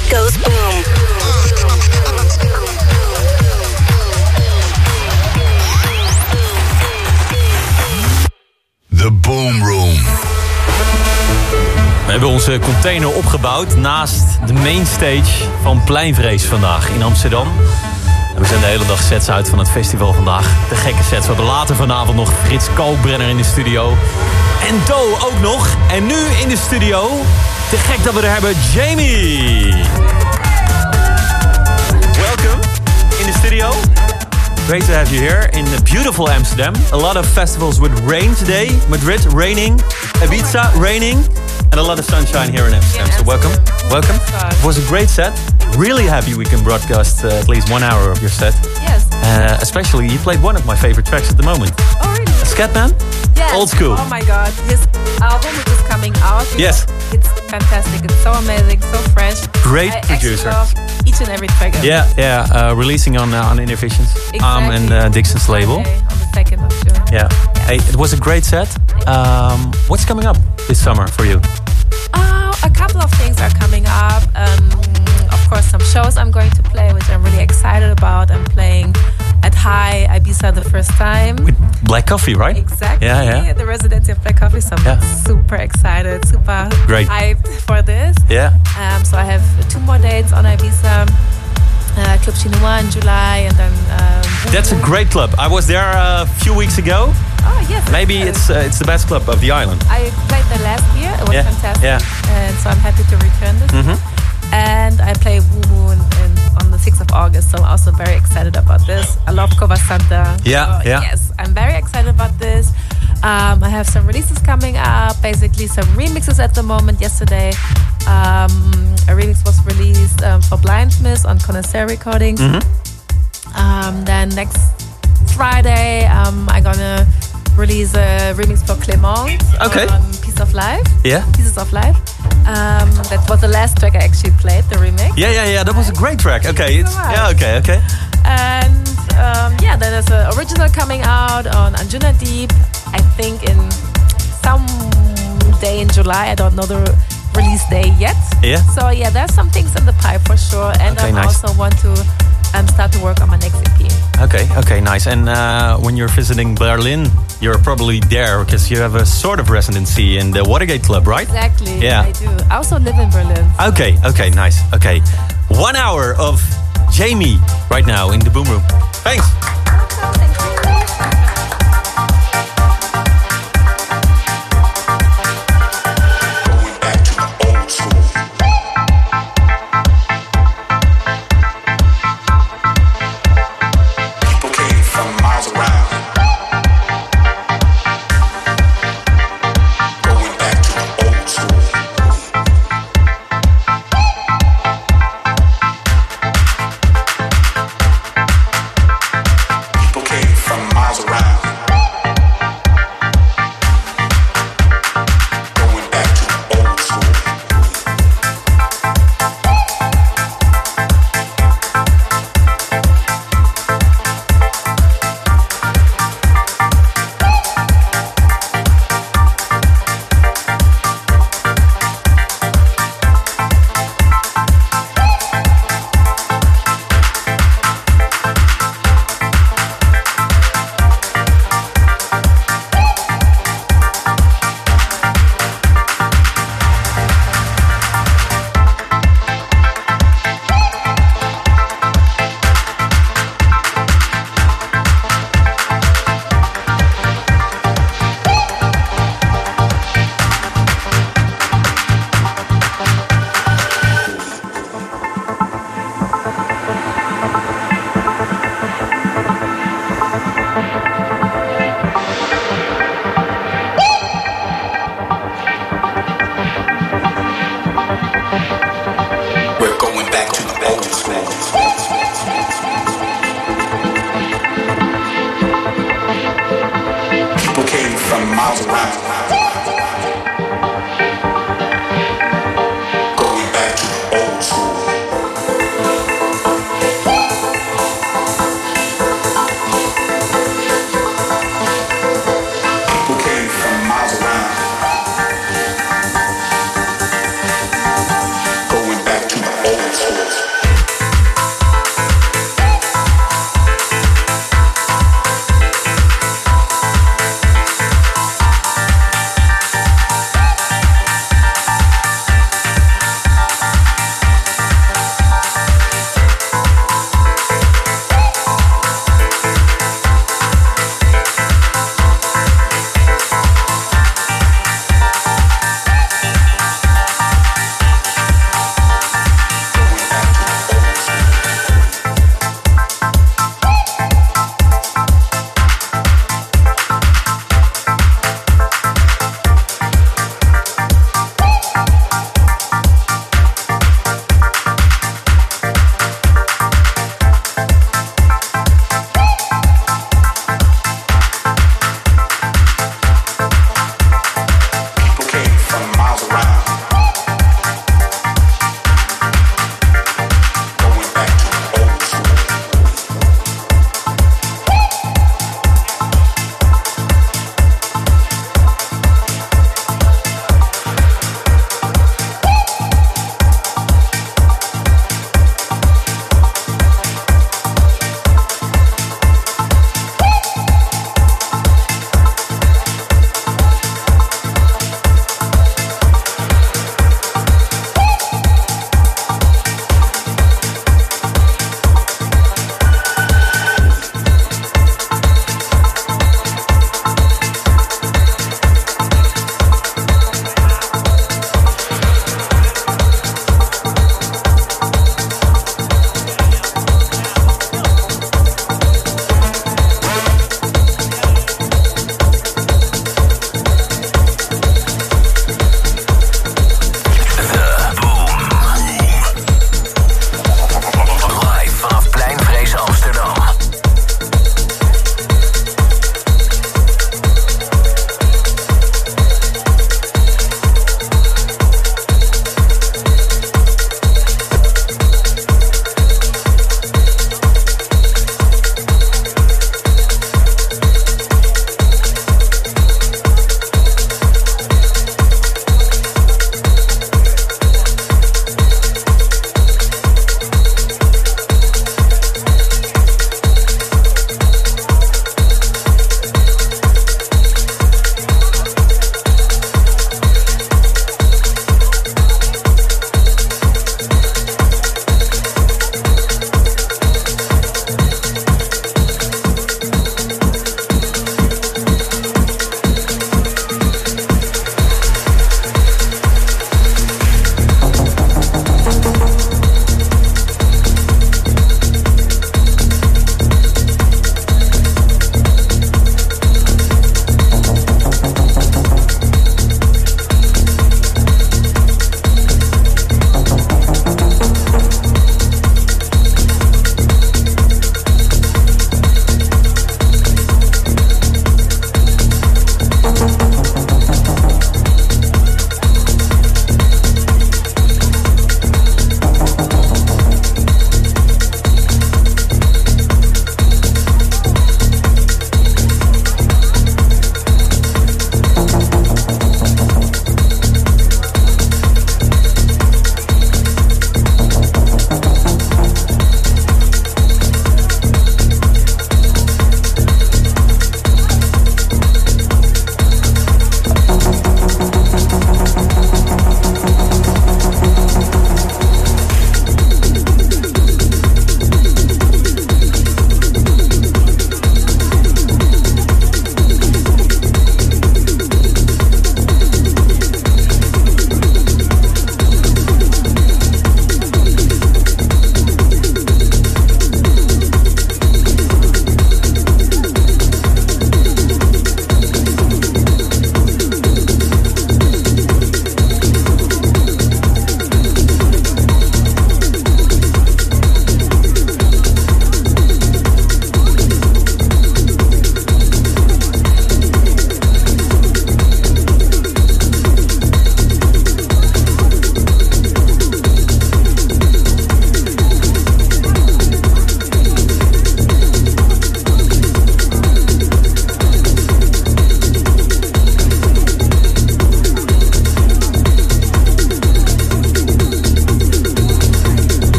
goes boom. The Boom Room. We hebben onze container opgebouwd naast de mainstage van Pleinvrees vandaag in Amsterdam. En we zijn de hele dag sets uit van het festival vandaag. De gekke sets. We hebben later vanavond nog Frits Kalkbrenner in de studio. En Do ook nog. En nu in de studio, te gek dat we er hebben, Jamie. Welcome in the studio. Great to have you here in the beautiful Amsterdam. A lot of festivals with rain today. Madrid, raining. Ibiza, raining. And a lot of sunshine here in Amsterdam. So welcome. Welcome. It was a great set. Really happy we can broadcast uh, at least one hour of your set. Yes. Uh, especially, you played one of my favorite tracks at the moment. Oh, really? Scatman? Yes. Old school. Oh my god. His album which is coming out. Yes. know, It's fantastic. It's so amazing, so fresh. Great I producer. love each and every track. Yeah, yeah. Uh, releasing on uh, on Innovations. Um, and uh, Dixon's label. Okay, on the 2nd of June. Yeah. Hey, it was a great set. Um, what's coming up this summer for you? Uh, a couple of things are coming up. Um, of course, some shows I'm going to play, which I'm really excited about. I'm playing at High Ibiza the first time. With Black Coffee, right? Exactly. Yeah, yeah. The residency of Black Coffee. So I'm Yeah. super excited, super Great. hyped for this. Yeah. Um, so I have two more dates on Ibiza. Uh, Club Chinois in July, and then. Um, That's a great club. I was there a few weeks ago. Oh yes. Maybe it's uh, it's the best club of the island. I played there last year. It was Yeah, fantastic. yeah. And so I'm happy to return this. Mhm. And I play Woo Moon in, on the 6th of August, so I'm also very excited about this. I love Cova Santa. Yeah, so yeah. Yes, I'm very excited about this. Um, I have some releases coming up, basically some remixes at the moment. Yesterday, um, a remix was released um, for Blindsmith on Connoisseur Recordings. Mhm. Um, then next Friday, um, I'm gonna release a remix for Clément Okay. on Piece of Life. Yeah. Pieces of Life. Um, that was the last track I actually played, the remix. Yeah, yeah, yeah. That was a great track. Okay, it's so yeah. Okay, okay. And um, yeah, then there's an original coming out on Anjuna Deep. I think in some day in July. I don't know the release day yet. Yeah. So yeah, there's some things in the pipe for sure, and Okay, I nice. also want to um, start to work on my next EP. Okay, okay, nice. And uh, when you're visiting Berlin, you're probably there because you have a sort of residency in the Watergate Club, right? Exactly. Yeah. I do. I also live in Berlin. Okay, okay, nice. Okay. One hour of Jamie right now in the Boom Room. Thanks. People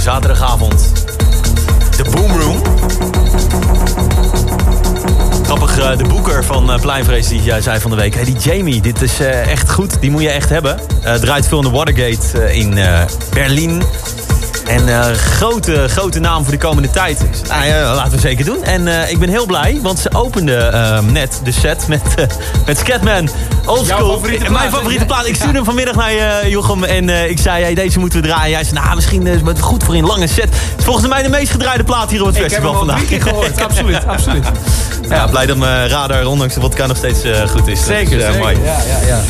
zaterdagavond. De Boomroom. Grappig, eh, de boeker van uh, Pleinvrees die uh, zei van de week... Hey, die Jamie, dit is uh, echt goed, die moet je echt hebben. draait veel in de Watergate in Berlijn. En uh, grote, grote naam voor de komende tijd. Nou ja, laten we zeker doen. En uh, ik ben heel blij, want ze opende uh, net de set met, met Scatman. Oldschool. Mijn favoriete plaat. Ik stuurde hem vanmiddag naar je, Jochem. En ik zei, hey, deze moeten we draaien. Jij zei, nou, misschien is het goed voor een lange set. Het is volgens mij de meest gedraaide plaat hier op het ik festival vandaag. Ik heb hem al gehoord. absoluut, absoluut. Ja, ja, blij dat mijn radar, ondanks de vodka, nog steeds goed is. Zeker. Mooi. Ja, ja, ja.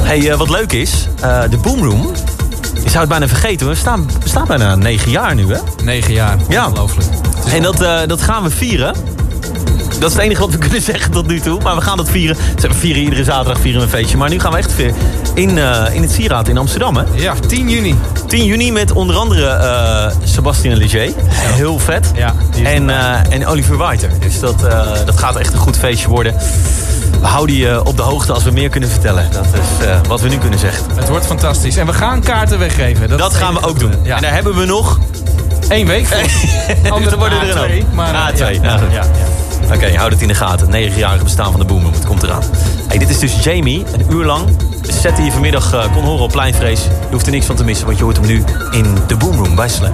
Hey, wat leuk is, de Boomroom... Je zou het bijna vergeten. We staan, we staan bijna negen jaar nu, hè? Negen jaar, ja. ongelooflijk. En dat, uh, dat gaan we vieren. Dat is het enige wat we kunnen zeggen tot nu toe. Maar we gaan dat vieren. We vieren iedere zaterdag vieren we een feestje. Maar nu gaan we echt weer in, uh, in het Sieraad in Amsterdam, hè? Ja, 10 juni. 10 juni met onder andere uh, Sebastien Leger. Heel vet. Ja, en, en Oliver Whiter. Dus dat, dat gaat echt een goed feestje worden. We houden je op de hoogte als we meer kunnen vertellen. Dat is wat we nu kunnen zeggen. Het wordt fantastisch. En we gaan kaarten weggeven. Dat, dat gaan we ook doen. Ja. En daar hebben we nog... Eén week voor. Andere worden er twee, maar A2. Ja, nou, ja, ja. Oké, houd het in de gaten. Negenjarige bestaan van de Boomer. Het komt eraan. Hey, dit is dus Jamie. Een uur lang. De set die je vanmiddag uh, kon horen op Pleinvrees. Je hoeft er niks van te missen, want je hoort hem nu in de Boomroom bij Slam.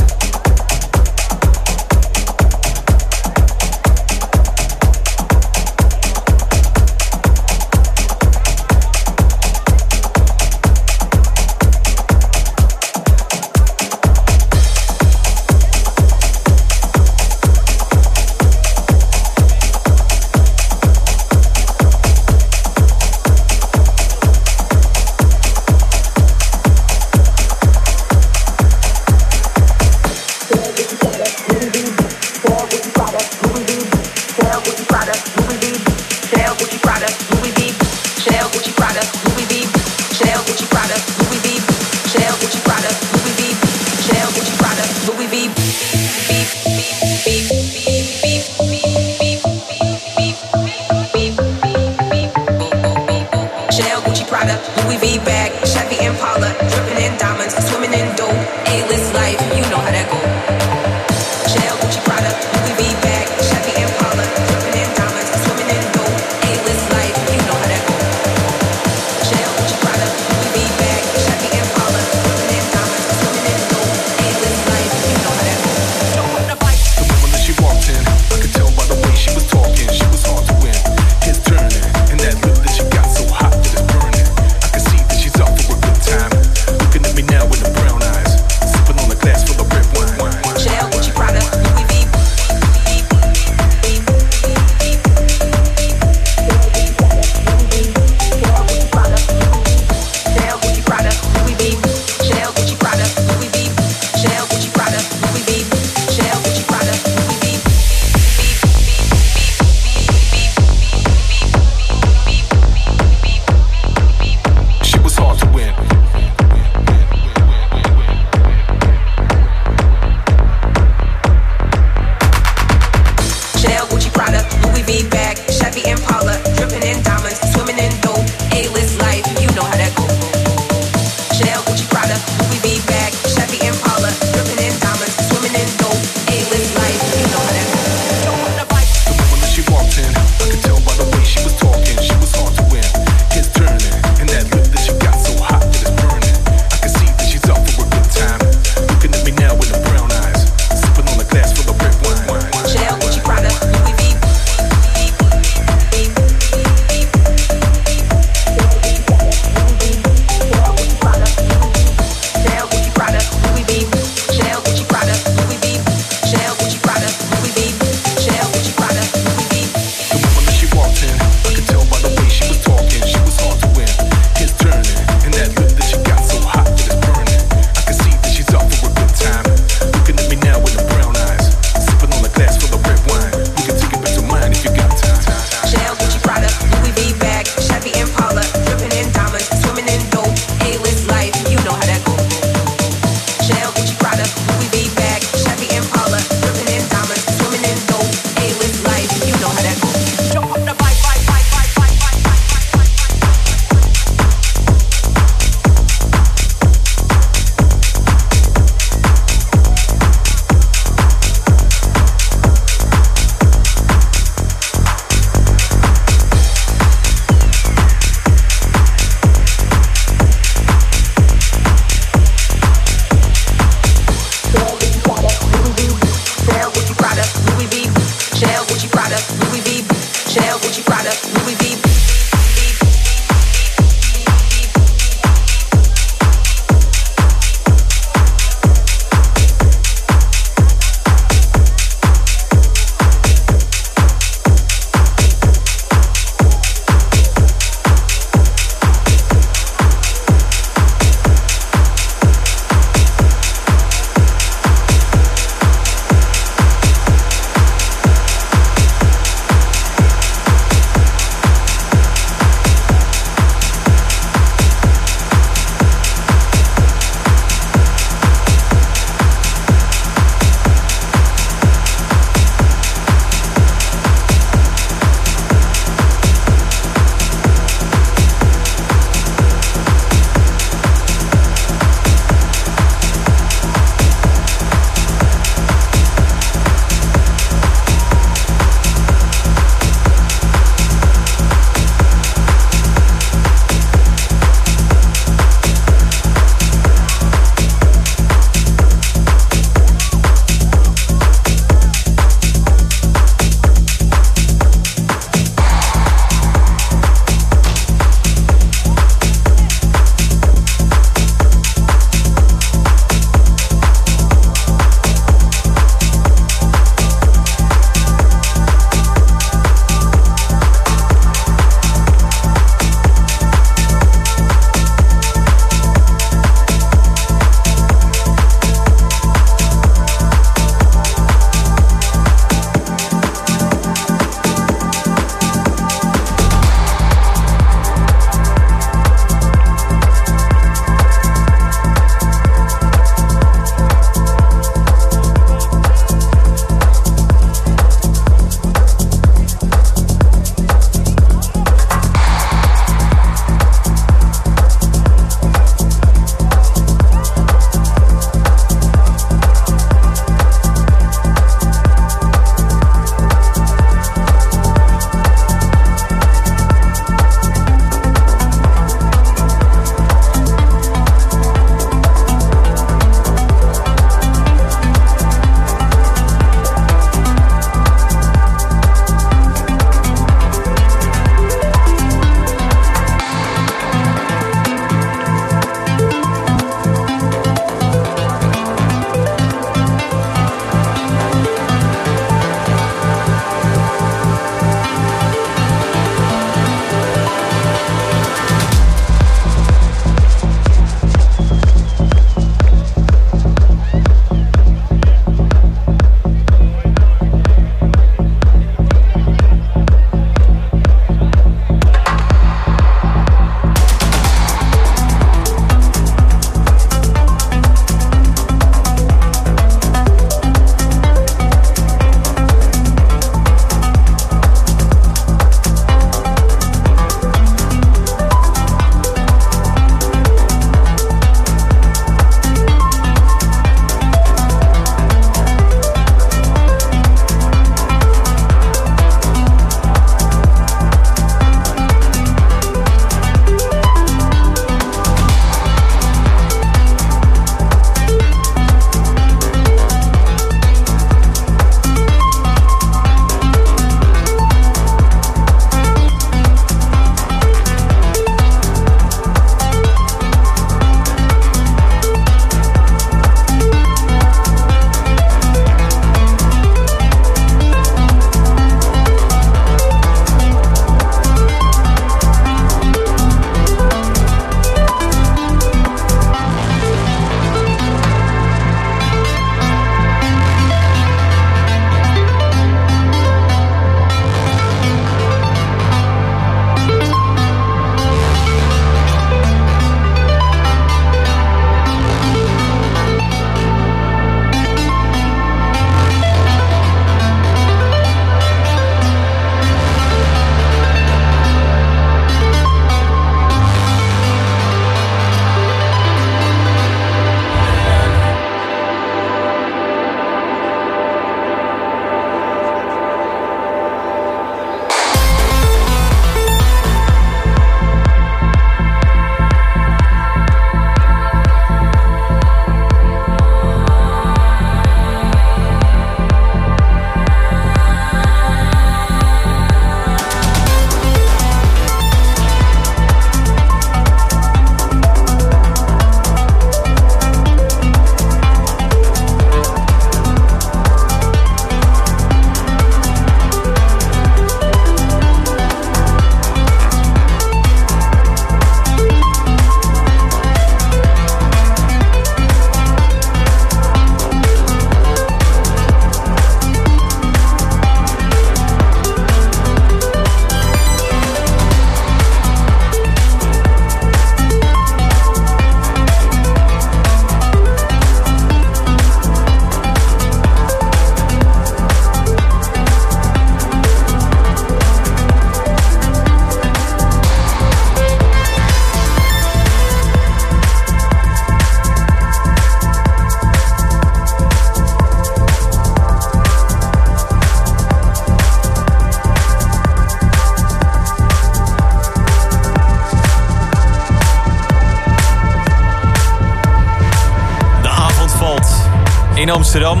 Amsterdam.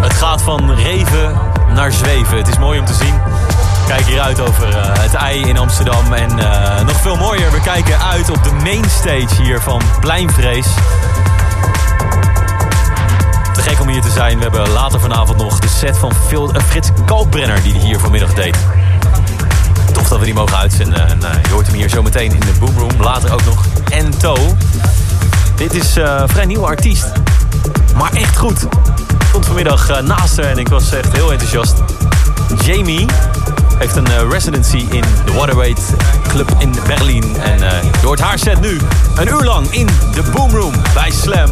Het gaat van reven naar zweven. Het is mooi om te zien. Kijk hier uit over eh, het ei in Amsterdam. En eh, nog veel mooier, we kijken uit op de mainstage hier van Pleinvrees. Te gek om hier te zijn. We hebben later vanavond nog de set van Phil, eh, Frits Kalkbrenner die hier vanmiddag deed. Tof dat we die mogen uitzenden. En, je hoort hem hier zometeen in de Boomroom. Later ook nog Ento. Dit is een vrij nieuwe artiest. Maar echt goed. Stond vanmiddag eh, naast haar en ik was echt heel enthousiast. Jamie heeft een eh, residency in de Waterweight Club in Berlin. En eh, je hoort haar set nu een uur lang in de Boomroom bij Slam.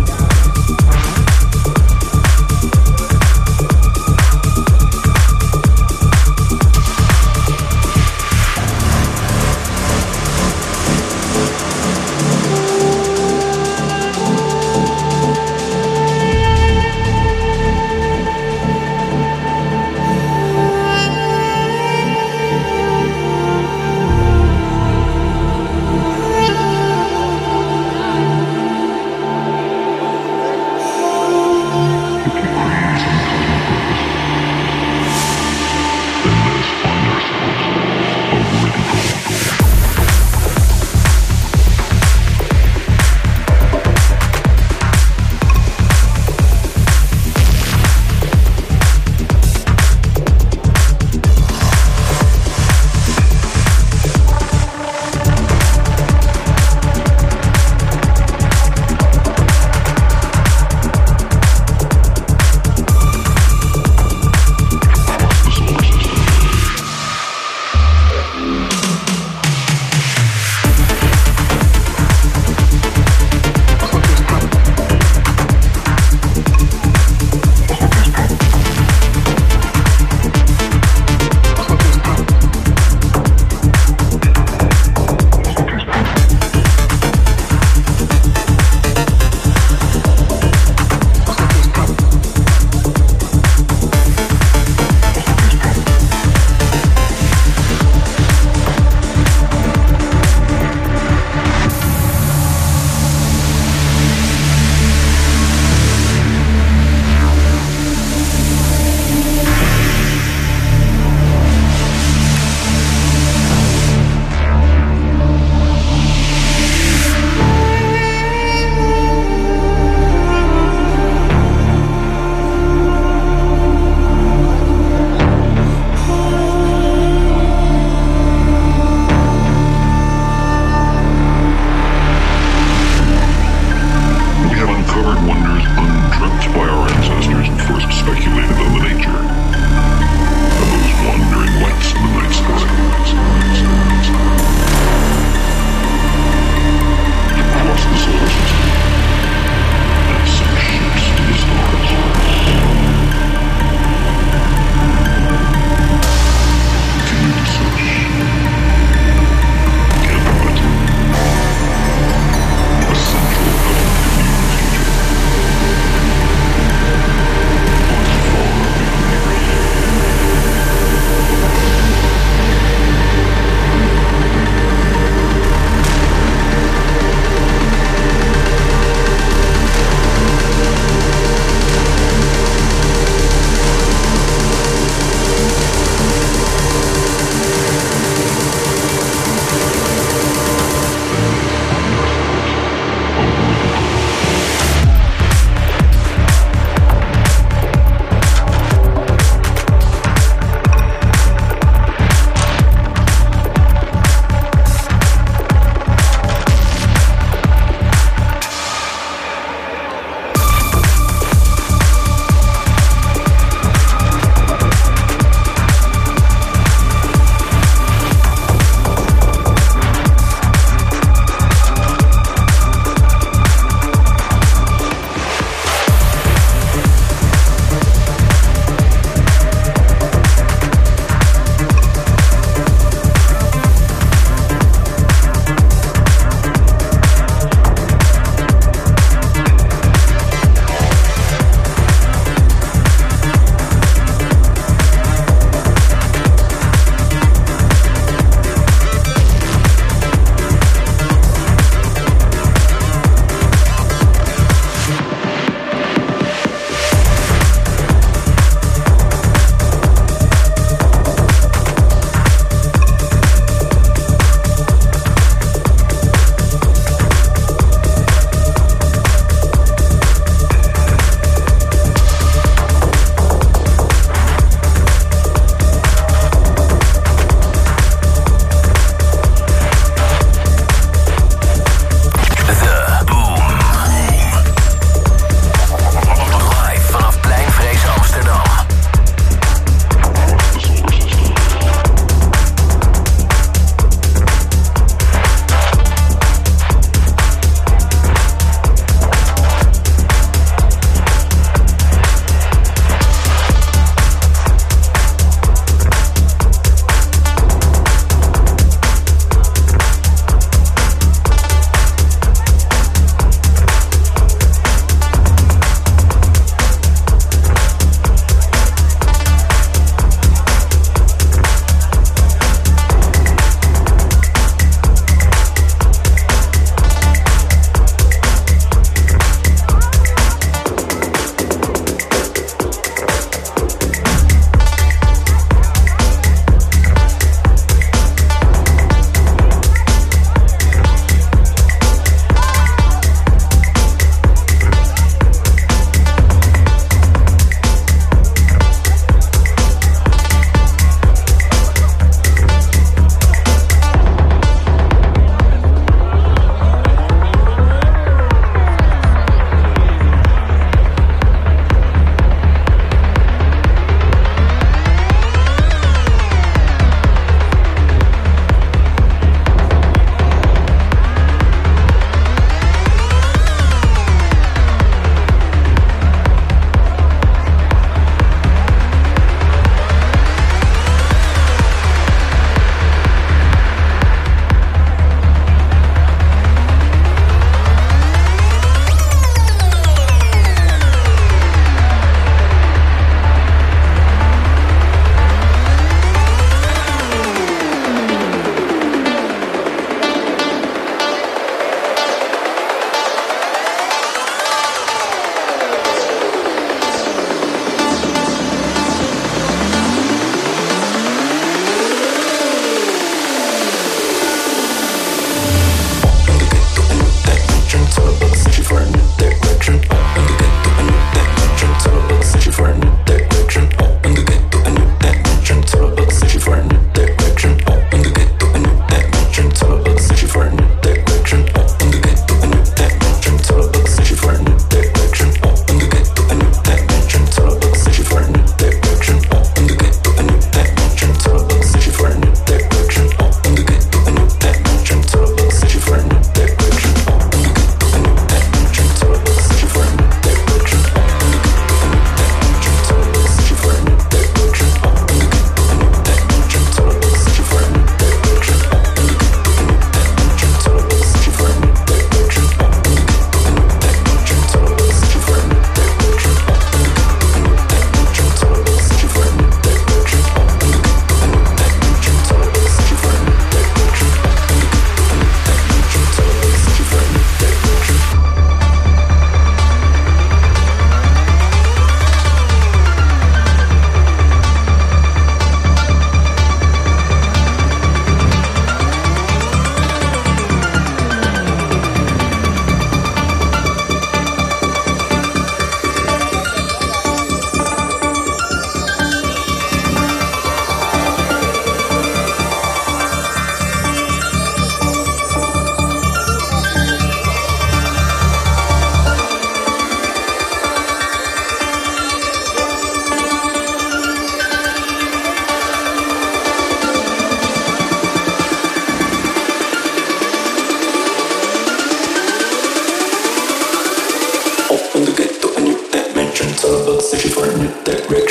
Goed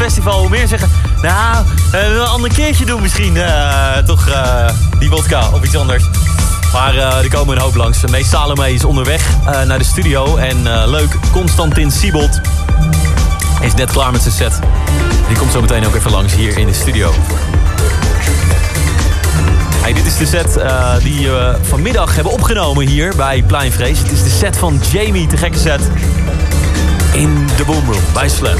festival. Hoe meer zeggen, nou, eh, we een ander keertje doen misschien. eh, toch eh, die vodka of iets anders. Maar eh, er komen een hoop langs. Mees Salome is onderweg naar de studio. En leuk, Constantin Siebold is net klaar met zijn set. Die komt zo meteen ook even langs hier in de studio. Dit is de set die we vanmiddag hebben opgenomen hier bij Pleinvrees. Het is de set van Jamie, de gekke set. In de Boomroom bij Slam.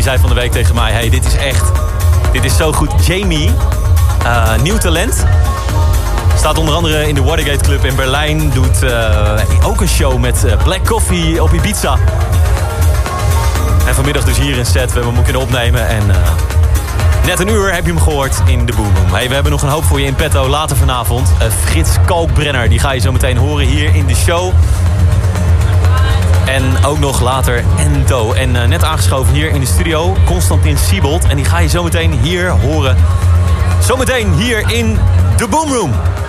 Die zei van de week tegen mij... hey, dit is echt... Dit is zo goed. Jamie, eh, nieuw talent. Staat onder andere in de Watergate Club in Berlijn. Doet eh, ook een show met eh, Black Coffee op Ibiza. En vanmiddag dus hier in set. We hebben hem kunnen opnemen. En net een uur heb je hem gehoord in de Boom Room. Hey, we hebben nog een hoop voor je in petto later vanavond. Eh, Frits Kalkbrenner, die ga je zo meteen horen hier in de show. En ook nog later Endo. En eh, net aangeschoven hier in de studio, Constantin Siebold. En die ga je zo meteen hier horen. Zometeen hier in de Boom Room.